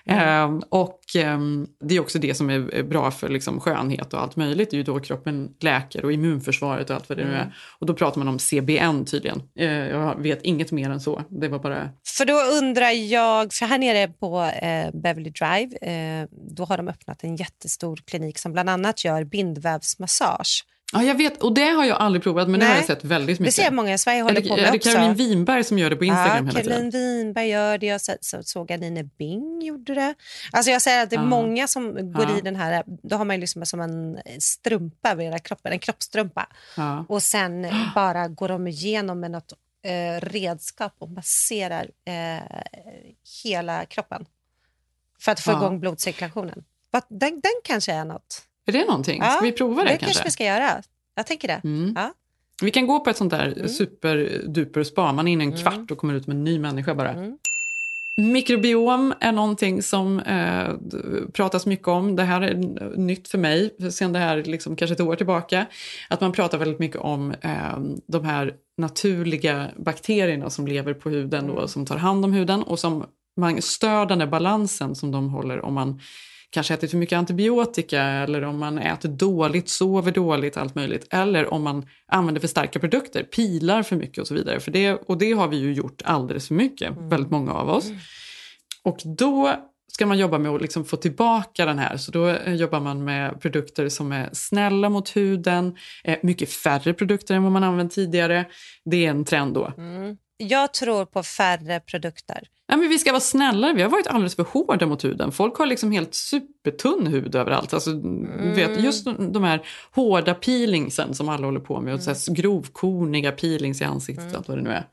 Ehm, och ehm, det är också det som är bra för liksom, skönhet och allt möjligt. Det är ju då kroppen läker och immunförsvaret och allt vad det nu är. Och då pratar man om CBN tydligen. Eh, jag vet inget mer än så. Det var bara... För då undrar jag, för här nere på eh, Beverly Drive, eh, då har de öppnat en jättestor klinik som bland annat gör bindvävsmassage. Ja, jag vet. Och det har jag aldrig provat, men det har Nej. jag sett väldigt Det mycket. ser jag många i Sverige håller på det, med är det också. Caroline Winberg som gör det på Instagram ja, hela tiden? Caroline Winberg gör det. Jag så, så, såg Nina Bing gjorde det. Alltså jag säger att det är Ja. många som går Ja. i den här, då har man liksom som en strumpa över hela kroppen, en kroppstrumpa. Ja. Och sen bara går de igenom med något eh, redskap och masserar eh, hela kroppen. För att få Ja. igång blodcirkulationen. Den, den kanske är något. Är det någonting? Ja, Ska vi prova det, det kanske? vi ska göra. Jag tänker det. Mm. Ja. Vi kan gå på ett sånt där Mm. superduper spa. Man är inne en Mm. kvart och kommer ut med en ny människa bara. Mm. Mikrobiom är någonting som eh, pratas mycket om. Det här är nytt för mig, sen det här liksom kanske ett år tillbaka. Att man pratar väldigt mycket om eh, de här naturliga bakterierna som lever på huden Mm. och som tar hand om huden och som man stör den där balansen som de håller om man kanske ätit för mycket antibiotika eller om man äter dåligt, sover dåligt, allt möjligt. Eller om man använder för starka produkter, pilar för mycket och så vidare. För det, och det har vi ju gjort alldeles för mycket, väldigt många av oss. Och då ska man jobba med att liksom få tillbaka den här. Så då eh, jobbar man med produkter som är snälla mot huden, eh, mycket färre produkter än vad man använt tidigare. Det är en trend då. Mm. Jag tror på färre produkter. Ja, men vi ska vara snällare. Vi har varit alldeles för hårda mot huden. Folk har liksom helt supertunn hud överallt. Alltså, du vet, just de här hårda peelingsen som alla håller på med. Och så här grovkorniga peelings i ansiktet. Allt vad det nu är.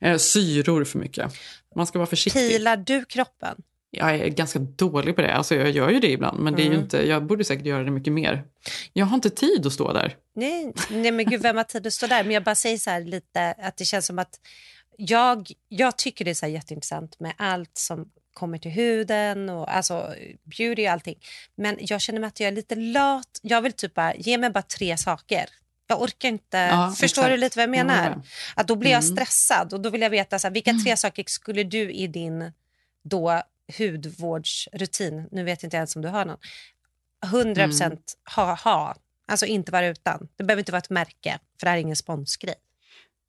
Eh, syror för mycket. Man ska vara försiktig. Pilar du kroppen? Jag är ganska dålig på det. Alltså, jag gör ju det ibland. Men det är ju inte, jag borde säkert göra det mycket mer. Jag har inte tid att stå där. Nej, nej men gud, vem har tid att stå där? Men jag bara säger så här lite att det känns som att jag, jag tycker det är så jätteintressant med allt som kommer till huden och alltså beauty och allting. Men jag känner mig att jag är lite lat. Jag vill typ bara, ge mig bara tre saker. Jag orkar inte. Ja, Förstår exakt. du lite vad jag menar? med. Att då blir jag Mm. stressad och då vill jag veta så här, vilka tre saker skulle du i din då hudvårdsrutin, nu vet inte jag ens om du har någon, 100 procent ha, ha. Alltså inte vara utan. Det behöver inte vara ett märke, för det här är ingen sponsgrej.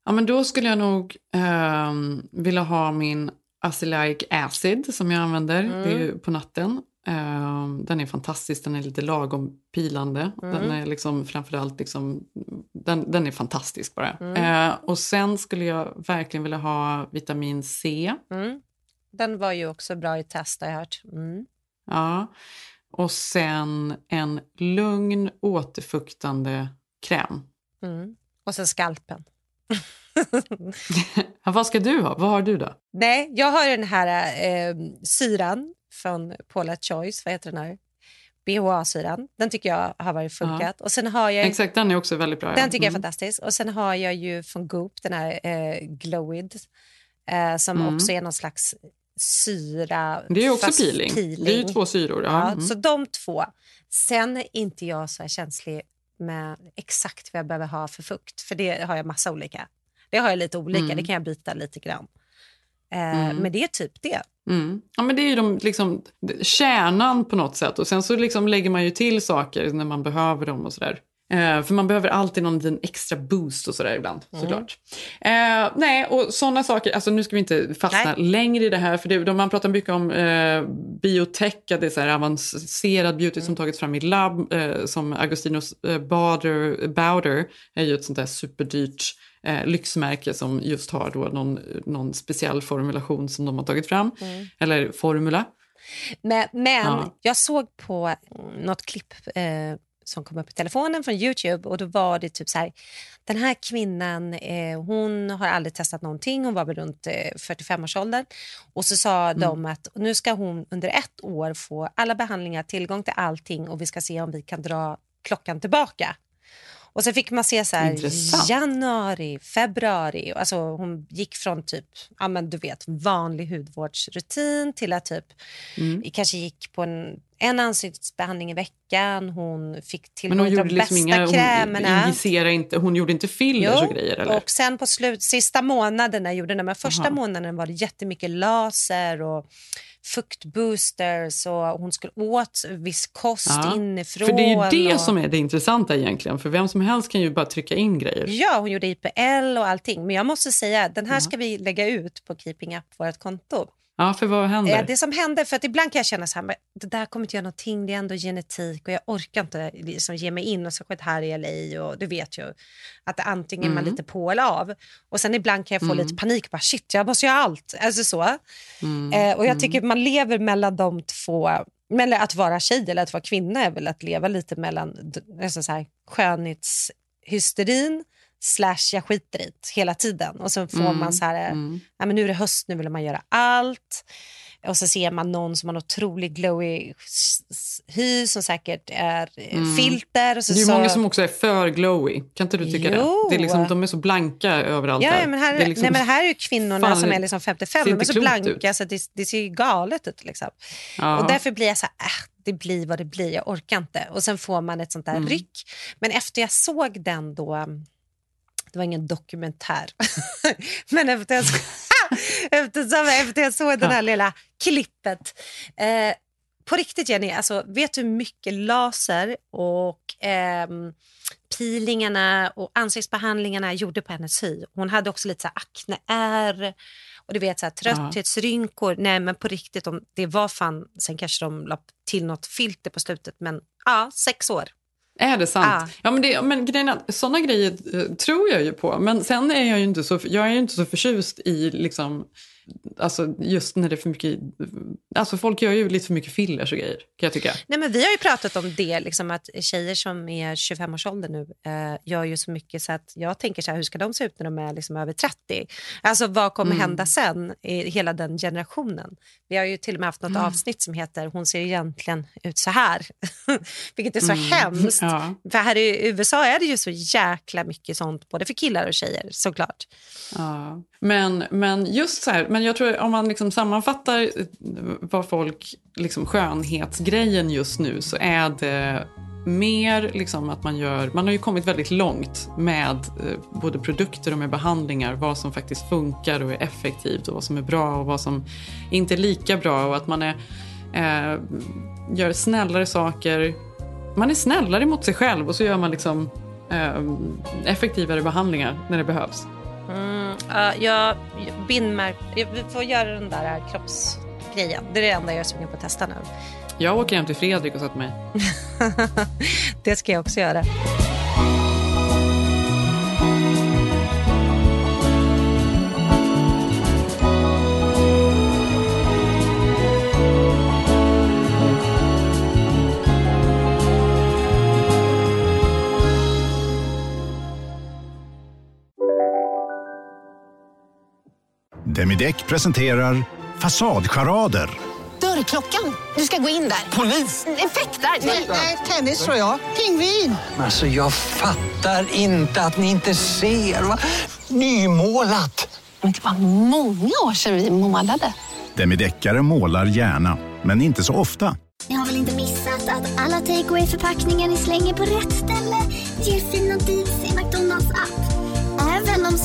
Ja, men då skulle jag nog ehm, vilja ha min Acylic Acid som jag använder det är på natten. Ehm, den är fantastisk, den är lite lagom pilande. Den är liksom framförallt liksom, den, den är fantastisk bara. Eh, och sen skulle jag verkligen vilja ha vitamin C. Mm. Den var ju också bra i test har jag hört. Mm. Ja. Och sen en lugn återfuktande kräm. Mm. Och sen skalpen. Ja, vad ska du ha? Vad har du då? Nej, jag har den här eh, syran från Paula Choice. Vad heter den här? BHA-syran. Den tycker jag har varit funkat. Och sen har jag Exakt, den är också väldigt bra. ja. Den tycker jag är Mm. fantastisk. Och sen har jag ju från Goop den här eh, Glowid eh, som Mm. också är någon slags syra. Det är också fast peeling. Det är två syror. Ja. Ja, Mm. Så de två. Sen är inte jag så här känslig med exakt vad jag behöver ha för fukt. För det har jag massa olika. Det har jag lite olika, Mm. det kan jag byta lite grann. Eh, Men det är typ det. Mm. Ja, men det är ju de, liksom, kärnan på något sätt. Och Sen så liksom lägger man ju till saker när man behöver dem. och sådär. Eh, för man behöver alltid någon liten extra boost och sådär ibland. Såklart. Eh, nej, och sådana saker. Alltså, nu ska vi inte fastna Nej. längre i det här. För det, de, Man pratar mycket om eh, biotech, att det är så avancerad beauty som tagits fram i labb. Eh, som Agostinos eh, Bauder, Bauder är ju ett sånt där superdyrt eh, lyxmärke som just har då någon, någon speciell formulation som de har tagit fram. Eller formula. Men, men Ja. jag såg på mm, något klipp eh, som kom upp i telefonen från Youtube och då var det typ så här, den här kvinnan eh, hon har aldrig testat någonting, hon var väl runt eh, 45-årsåldern och så sa Mm. de att nu ska hon under ett år få alla behandlingar, tillgång till allting och vi ska se om vi kan dra klockan tillbaka. Och så fick man se så här, januari, februari. Alltså hon gick från typ, ja men du vet, vanlig hudvårdsrutin till att typ Mm. kanske gick på en, en ansiktsbehandling i veckan. Hon fick Men tillgång hon till de gjorde liksom bästa inga, hon krämerna. injicerade inte, hon gjorde inte fillers och grejer eller? och sen på slut, sista månaderna gjorde den, men första Aha. månaden var det jättemycket laser och fuktboosters och hon skulle åt viss kost Ja. inifrån. För det är ju det och... som är det intressanta egentligen. För vem som helst kan ju bara trycka in grejer. Ja, hon gjorde IPL och allting. Men jag måste säga, den här ska vi lägga ut på Keeping Up, vårt konto. Ja, för vad händer? Eh, det som hände, för att ibland kan jag känna så här, men det där kommer inte göra någonting, det är ändå genetik och jag orkar inte liksom ge mig in och så skett här i LA och du vet ju att antingen är man lite på eller av. Och sen ibland kan jag få lite panik, bara shit jag måste göra allt. Alltså så. Eh, och jag tycker man lever mellan de två, mellan att vara tjej eller att vara kvinna är väl att leva lite mellan alltså så här, skönhetshysterin slash jag skiter i hela tiden. Och så får man så här, ja, men nu är det höst, nu vill man göra allt. Och så ser man någon som har en otroligt glowy hy som säkert är eh, filter. Och så, det är så, många som också är för glowy. Kan inte du tycka Jo. det? det är liksom, de är så blanka överallt. Ja, ja, men här, det är liksom, nej, men här är kvinnorna Fan, som är liksom 55, ser de är så blanka ut. så det, det ser ju galet ut. Liksom. ja. Och därför blir jag så här, äh, det blir vad det blir, jag orkar inte. Och sen får man ett sånt Mm. där ryck. Men efter jag såg den då, det var ingen dokumentär, men efter jag, eftersom, efter jag såg den här lilla klippet. Eh, på riktigt Jenny, alltså, vet du hur mycket laser och ehm, peelingarna och ansiktsbehandlingarna gjorde på hennes hy? Hon hade också lite så här akneär och du vet så här, trötthetsrynkor. Nej men på riktigt, de, det var fan, sen kanske de la till något filter på slutet men ja, sex år. Är det sant? Ah. Ja, men, det, men att såna grejer eh, tror jag ju på. Men sen är jag ju inte så, jag är ju inte så förtjust i liksom, alltså just när det är för mycket, alltså folk gör ju lite för mycket fillers och grejer kan jag tycka. Nej, men vi har ju pratat om det, liksom att tjejer som är 25-årsåldern nu eh, gör ju så mycket så att jag tänker så här, hur ska de se ut när de är liksom över 30? Alltså vad kommer Mm. hända sen i hela den generationen? Vi har ju till och med haft något Mm. avsnitt som heter Hon ser egentligen ut så här. Vilket är så hemskt. Mm. Ja. För här i USA är det ju så jäkla mycket sånt, både för killar och tjejer såklart. Ja. Men, men just så här, men jag tror om man liksom sammanfattar vad folk, liksom skönhetsgrejen just nu så är det mer liksom att man gör, man har ju kommit väldigt långt med eh, både produkter och med behandlingar, vad som faktiskt funkar och är effektivt och vad som är bra och vad som inte är lika bra och att man är, eh, gör snällare saker. Man är snällare mot sig själv och så gör man liksom eh, effektivare behandlingar när det behövs. Mm, ja, jag, bindmärk, vi får göra den där kroppsgrejen. Det är det enda jag är sugen på att testa nu. Jag åker hem till Fredrik och sätter mig. det ska jag också göra. Demideck presenterar Fasadcharader. Dörrklockan. Du ska gå in där. Polis? Effektar? Nej, tennis tror jag. Pingvin. Alltså jag fattar inte att ni inte ser. Va? Nymålat! Men det var många år sedan vi målade. Demi Deckare målar gärna, men inte så ofta. Ni har väl inte missat att alla takeaway förpackningar ni slänger på rätt ställe ger fina deals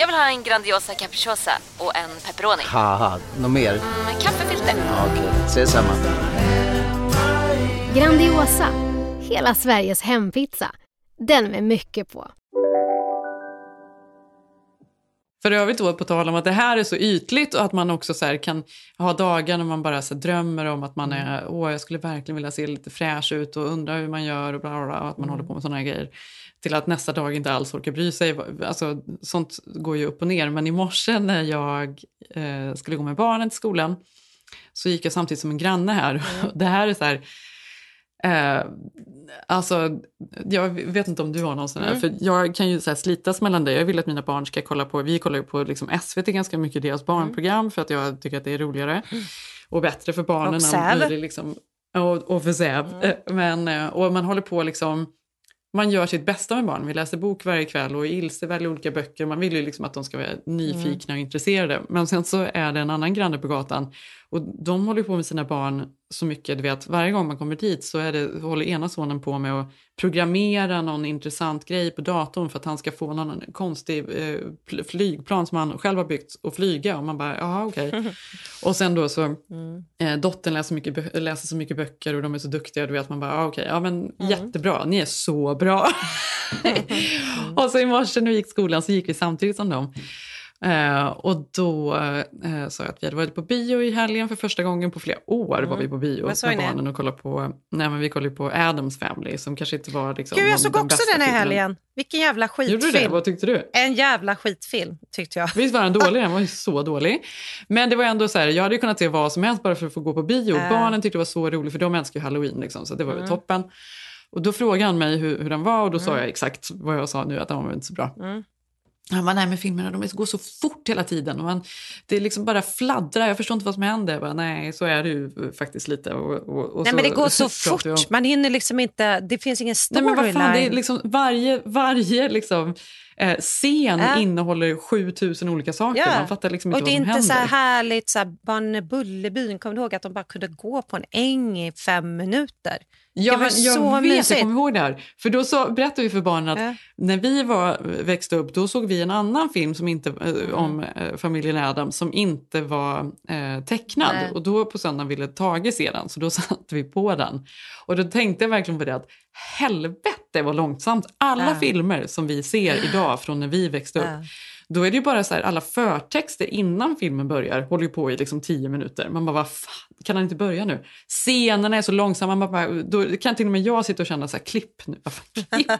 Jag vill ha en Grandiosa capriciosa och en pepperoni. haha, något mer? Med kaffefilter. Ja, Okej, ses samma. Grandiosa, hela Sveriges hempizza. Den med mycket på. För övrigt då, på tal om att det här är så ytligt och att man också så här kan ha dagar när man bara så drömmer om att man är, åh jag skulle verkligen vilja se lite fräsch ut och undra hur man gör och bla bla bla, och att man håller på med sådana här grejer. Till att nästa dag inte alls orkar bry sig. Alltså, sånt går ju upp och ner. Men i morse när jag eh, skulle gå med barnen till skolan så gick jag samtidigt som en granne här. Det här är så här... Eh, alltså, jag vet inte om du har någon sån här, Mm. för jag kan ju så slitas mellan det. Jag vill att mina barn ska kolla på, vi kollar ju på liksom SVT ganska mycket, deras barnprogram, för att jag tycker att det är roligare och bättre för barnen. Och Säv. liksom, och, och för Säv. Eh, Men, eh, och man håller på liksom, man gör sitt bästa med barn. Vi läser bok varje kväll och Ilse väljer olika böcker. Man vill ju liksom att de ska vara nyfikna och intresserade. Men sen så är det en annan granne på gatan och de håller på med sina barn så mycket. Du vet, varje gång man kommer dit så är det, håller ena sonen på med att programmera någon intressant grej på datorn för att han ska få någon konstig eh, pl- flygplan som han själv har byggt och flyga. Och man bara, jaha okej. Och sen då så, eh, dottern läser, mycket, läser så mycket böcker och de är så duktiga. Du vet, man bara, ah, okej, ja men jättebra, ni är så bra. och så i morse när vi gick skolan så gick vi samtidigt som dem. Eh, och då eh, sa jag att vi hade varit på bio i helgen för första gången på flera år. var vi på bio med barnen och kollade på, nej men vi kollade på Adams Family som kanske inte var liksom Gud, jag såg också den här filmen. helgen. Vilken jävla Gjorde du det? skitfilm. Vad tyckte du? En jävla skitfilm, tyckte jag. Visst var den dålig? Den var ju så dålig. Men det var ändå så här, jag hade ju kunnat se vad som helst bara för att få gå på bio. Äh. Barnen tyckte det var så roligt för de älskar ju halloween liksom, så det var Mm. toppen. Och då frågade han mig hur, hur den var och då sa Mm. jag exakt vad jag sa nu, att den var inte så bra. Mm. Han bara, nej men filmerna de är- går så fort hela tiden och man, det är liksom bara fladdrar, jag förstår inte vad som händer. Jag bara, nej så är det ju faktiskt lite. Och, och, och Nej, men det går så om- fort. Man hinner liksom inte... Det finns ingen fan, det är storyline. liksom, varje varje liksom, eh, scen Ja. innehåller 7000 olika saker. Ja. Man fattar liksom och inte det är vad som inte så händer. här härligt, så här, Bullerbyn, kommer du ihåg att de bara kunde gå på en äng i fem minuter? Ja, det var jag så vet, mysigt. jag kommer ihåg det här. För då så berättade vi för barnen att Ja. när vi var, växte upp då såg vi en annan film som inte, eh, om eh, familjen Adams som inte var eh, tecknad. Nej. Och då på söndagen ville Tage se den, så då satte vi på den. Och då tänkte jag verkligen på det att helvete vad långsamt. Alla filmer som vi ser idag från när vi växte upp. Då är det ju bara så här, alla förtexter innan filmen börjar håller ju på i liksom tio minuter. Man bara, vad fan, kan han inte börja nu? Scenerna är så långsamma, man bara, då kan till och med jag sitta och känna så här, klipp nu. Klipp.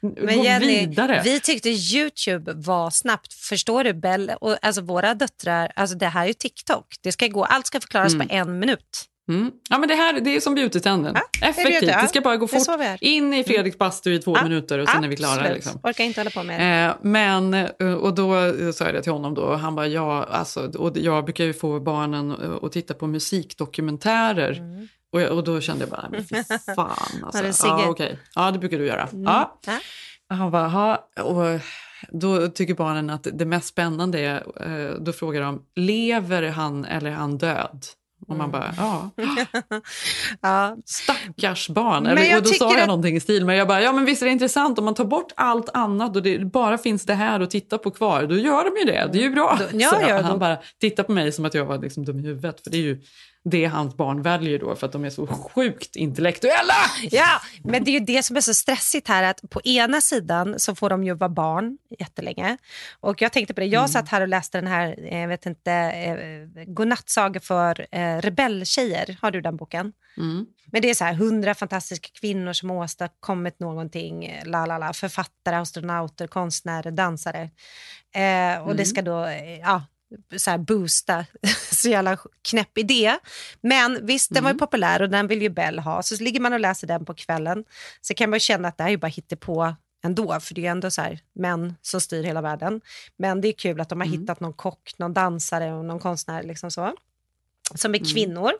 Men Jenny, vidare. vi tyckte Youtube var snabbt. Förstår du? Bell, och, alltså våra döttrar, alltså det här är ju TikTok. Det ska gå, allt ska förklaras Mm. på en minut. Mm. Ja, men det här det är som beautytrenden. det är Effektivt. beauty, ja. Det ska bara gå Det fort. In i Fredriks bastu i två Ja, minuter och sen är vi klara. Liksom. Orkar inte hålla på med det. Eh, men, eh, och då eh, sa jag det till honom då, och han bara ja, alltså, och jag brukar ju få barnen eh, att titta på musikdokumentärer. Och, jag, och då kände jag bara, men fy fan det alltså. Ja, okej. ja, det brukar du göra. Mm. Ja. Ja. Han bara, ja. Och då tycker barnen att det mest spännande är, då frågar de, lever han eller är han död? Och man bara, ja. ja. Stackars barn. Eller, och då sa jag att- någonting i stil med, jag bara, ja men visst är det intressant om man tar bort allt annat och det bara finns det här att titta på kvar, då gör de ju det. Det är ju bra. Då- ja, Så ja, han då- bara tittar på mig som att jag var liksom dum i huvudet, för det är ju det hans barn väljer då för att de är så sjukt intellektuella. Ja, men det är ju det som är så stressigt här att på ena sidan så får de ju vara barn jättelänge. Och jag tänkte på det, jag Mm. satt här och läste den här, eh, jag vet inte, eh, godnattsaga för eh, rebelltjejer. Har du den boken? Mm. Men det är så här, hundra fantastiska kvinnor som åstadkommit någonting, la la la, författare, astronauter, konstnärer, dansare. Eh, och det Mm. ska då, ja, så här boosta. så jävla knäpp idé. Men visst, den var ju populär och den vill ju Bell ha. Så ligger man och läser den på kvällen så kan man känna att det här är ju bara på ändå, för det är ju ändå så här, män som styr hela världen. Men det är kul att de har Mm. hittat någon kock, någon dansare och någon konstnär liksom så, som är kvinnor.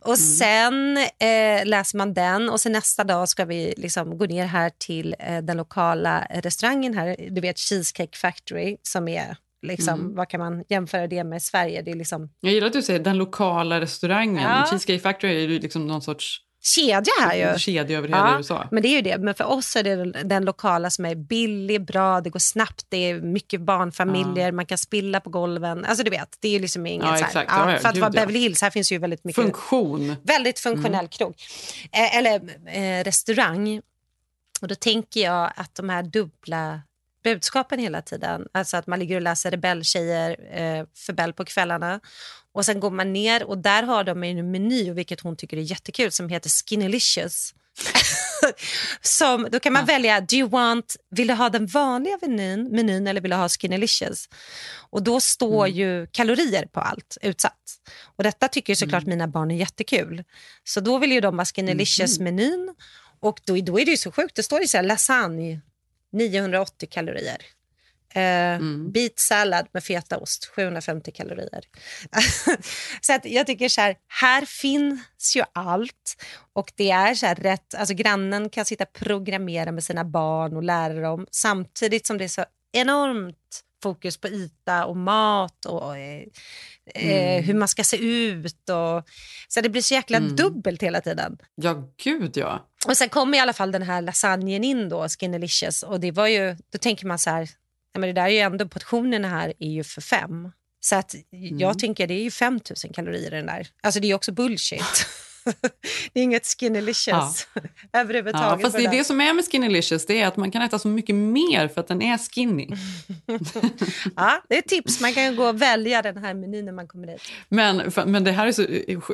Och sen eh, läser man den och sen nästa dag ska vi liksom gå ner här till eh, den lokala restaurangen här, du vet Cheesecake Factory som är liksom, Mm. vad kan man jämföra det med Sverige? Det är liksom Jag gillar att du säger den lokala restaurangen. Ja. Cheesecake Factory är ju liksom någon sorts kedja här ju. kedja över hela USA. Men det är ju det. Men för oss är det den- lokala som är billig, bra, det går snabbt, det är mycket barnfamiljer, man kan spilla på golven. Alltså du vet, det är ju liksom inget Ja, så här. Ja, ja, för att vara ja. Beverly Hills, här finns ju väldigt mycket Funktion. väldigt funktionell krog. Eh, eller eh, restaurang. Och då tänker jag att de här dubbla budskapen hela tiden, alltså att man ligger och läser Rebelltjejer eh, för Bell på kvällarna och sen går man ner och där har de en meny, vilket hon tycker är jättekul, som heter Skinnylicious. som, då kan man välja, do you want, vill du ha den vanliga menyn, menyn eller vill du ha Skinnylicious? Och då står ju kalorier på allt utsatt. Och detta tycker såklart mina barn är jättekul. Så då vill ju de ha Skinnylicious-menyn och då, då är det ju så sjukt, det står ju så här lasagne 980 kalorier. Eh, Beet sallad med fetaost, 750 kalorier. så att jag tycker så här, här finns ju allt. Och det är så rätt, alltså grannen kan sitta och programmera med sina barn och lära dem samtidigt som det är så enormt fokus på yta och mat och eh, eh, Mm. hur man ska se ut. Och, så det blir så jäkla Mm. dubbelt hela tiden. Ja, gud ja. Och sen kom i alla fall den här lasagnen in då, Skinnylicious. Och det var ju, då tänker man så här, men det där är ju ändå, portionerna här är ju för fem. Så att jag tänker det är ju 5000 kalorier den där. Alltså det är ju också bullshit. det är inget Skinnylicious överhuvudtaget. Ja, fast det är det som är med Skinnylicious, det är att man kan äta så mycket mer för att den är skinny. ja, det är ett tips, man kan gå och välja den här menyn när man kommer dit. Men, för, men det här är så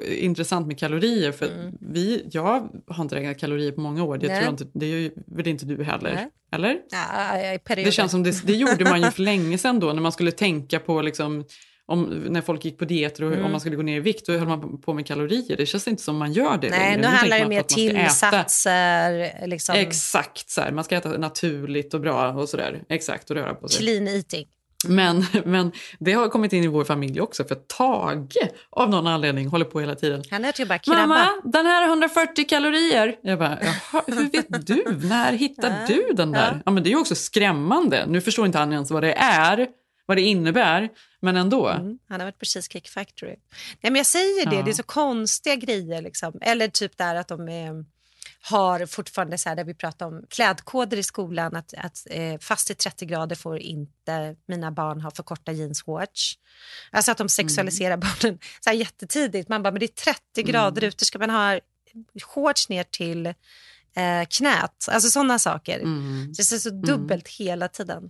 intressant med kalorier. För Mm. vi, jag har inte räknat kalorier på många år. Det, Nej. tror jag inte, det är ju väl inte du heller? Nej. Eller? Ja. Det känns som det, det gjorde man ju för länge sedan då när man skulle tänka på liksom, om, när folk gick på dieter och Mm. om man skulle gå ner i vikt då höll man på med kalorier. Det känns inte som man gör det Nej, längre. nu handlar det mer tillsatser, liksom Exakt, så här, man ska äta naturligt och bra och sådär. Exakt, och röra på sig. clean eating. Men, men det har kommit in i vår familj också för Tage av någon anledning håller på hela tiden. Han äter ju bara krabba. Mamma, den här har 140 kalorier. Jag bara, Jaha, hur vet du? När hittar du den där? Ja, men det är ju också skrämmande. Nu förstår inte han ens vad det är, vad det innebär, men ändå. Mm, han har varit på Cheesecake Factory. Nej, men jag säger det, Ja. det är så konstiga grejer. Liksom. Eller typ där att de är, har fortfarande, så här, där vi pratar om klädkoder i skolan, att, att eh, fast i 30 grader får inte mina barn ha för korta jeansshorts. Alltså att de sexualiserar barnen så här jättetidigt. Man bara, men det är 30 grader ute, ska man ha shorts ner till eh, knät? Alltså sådana saker. Mm. Så det är så dubbelt hela tiden.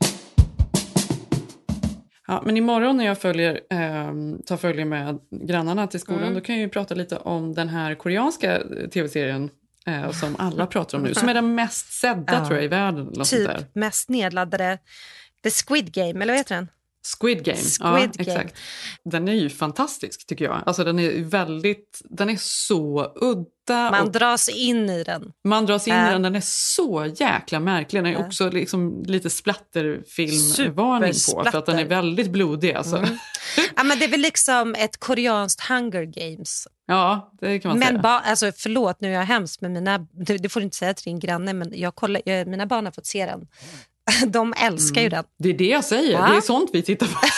Ja, men imorgon när jag följer, eh, tar följe med grannarna till skolan Mm. då kan jag ju prata lite om den här koreanska eh, tv-serien eh, som alla pratar om nu. Som är den mest sedda Ja. tror jag i världen. eller. Typ mest nedladdade, The Squid Game, eller vad heter den? Squid Game. ja, Squid Game. Exakt. Den är ju fantastisk tycker jag. Alltså, den, är väldigt, den är så udda. Man och dras in i den. man dras in Ja. i den. Den är så jäkla märklig. Den är Ja. också liksom lite splatterfilmvarning på. För att den är väldigt blodig. Alltså. Mm. Ja, men det är väl liksom ett koreanskt Hunger Games. Ja, det kan man Men säga. ba, alltså, förlåt, nu är jag hemskt, men mina, får du inte säga till din granne, men jag kollar, mina barn har fått se den. De älskar ju den. Det är det jag säger. Ja. Det är sånt vi tittar på.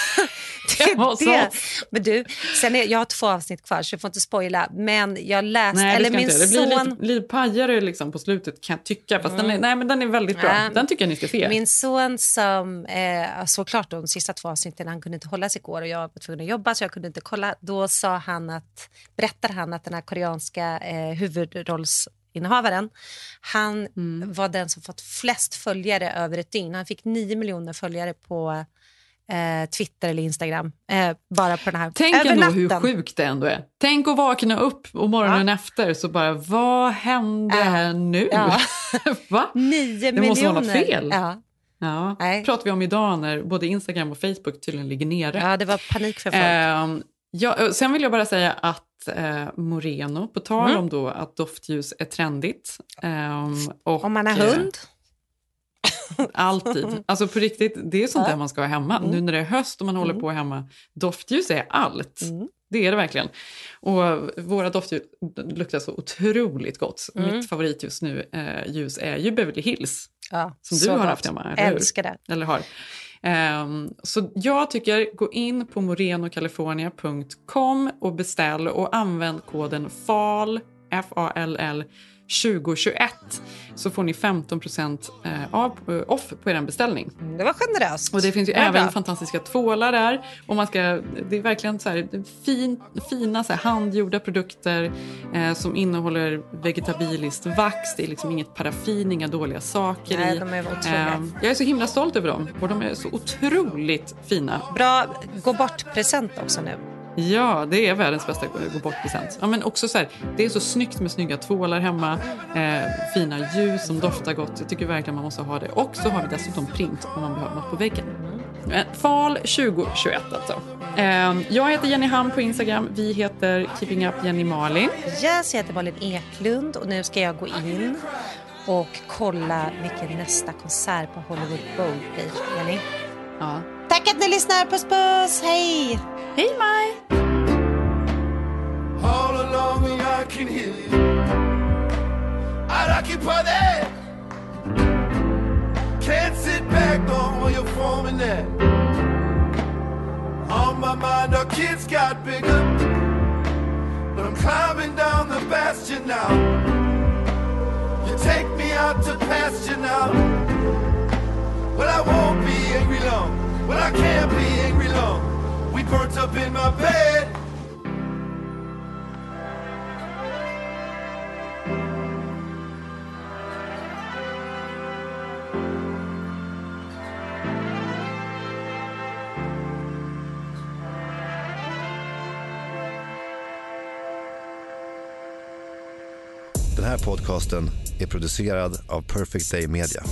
Det, det. Men du, sen är, jag har två avsnitt kvar så jag får inte spoila, men jag läste, Nej, eller min inte. Det blir son... lite, lite pajare liksom på slutet kan jag tycka. Fast den, är, Mm. nej, men den är väldigt bra. Ja. Den tycker jag ni ska se. Min son som eh, såg klart de sista två avsnitten, han kunde inte hålla sig igår och jag var tvungen att jobba så jag kunde inte kolla. Då sa han att, berättade han att den här koreanska eh, huvudrollsinnehavaren, han Mm. var den som fått flest följare över ett dygn. Han fick nio miljoner följare på eh, Twitter eller Instagram. Eh, bara på den här. Tänk över ändå natten. hur sjukt det ändå är. Tänk att vakna upp och morgonen efter så bara, vad hände nu? Ja. Va? Nio Det måste miljoner. vara något fel. Ja. Ja, det pratar vi om idag när både Instagram och Facebook tydligen ligger nere. Ja, det var panik för folk. Eh, ja, sen vill jag bara säga att eh, Moreno, på tal Mm. om då att doftljus är trendigt. ehm, och, Om man har eh, hund. Alltid. Alltså på riktigt, det är sånt där man ska ha hemma. Mm. Nu när det är höst och man håller på hemma. Doftljus är allt. Mm. Det är det verkligen. Och våra doftljus luktar så otroligt gott. Mm. Mitt favorit just nu eh, ljus är ju Beverly Hills. Ja, Som du har gott. haft hemma, eller? Älskar det. Eller har. Um, så jag tycker, gå in på morenocalifornia.com och beställ och använd koden FAL, F-A-L-L, 2021 så får ni 15 eh, av, eh, off på er beställning. Det var generöst. Och det finns ju Det även bra. fantastiska tvålar där. Och man ska, det är verkligen så här, fin, fina så här, handgjorda produkter eh, som innehåller vegetabiliskt vax. Det är liksom inget paraffin, inga dåliga saker Nej, i. de är otroliga. Eh, jag är så himla stolt över dem och de är så otroligt fina. Bra gå bort-present också nu. Ja, det är världens bästa gå bort-present. Ja, men också så här, det är så snyggt med snygga tvålar hemma, eh, fina ljus som doftar gott. Jag tycker verkligen man måste ha det. Och så har vi dessutom print om man behöver något på väggen. Eh, Fal 2021 alltså. Eh, jag heter Jenny Ham på Instagram. Vi heter Keeping Up Jenny Malin. Yes, jag heter Malin Eklund och nu ska jag gå in och kolla vilken nästa konsert på Hollywood Bowl blir. Jenny. Ja. Tack att ni lyssnar. Puss puss. Hej! Hej Maj! All along I can hear you. I'd occupy that. Can't sit back on where you're forming that. On my mind, our kids got bigger. But I'm climbing down the bastion now. You take me out to pasture now. Well, I won't be angry long. But I can't be angry long. We burnt up in my bed. Den här podcasten är producerad av Perfect Day Media.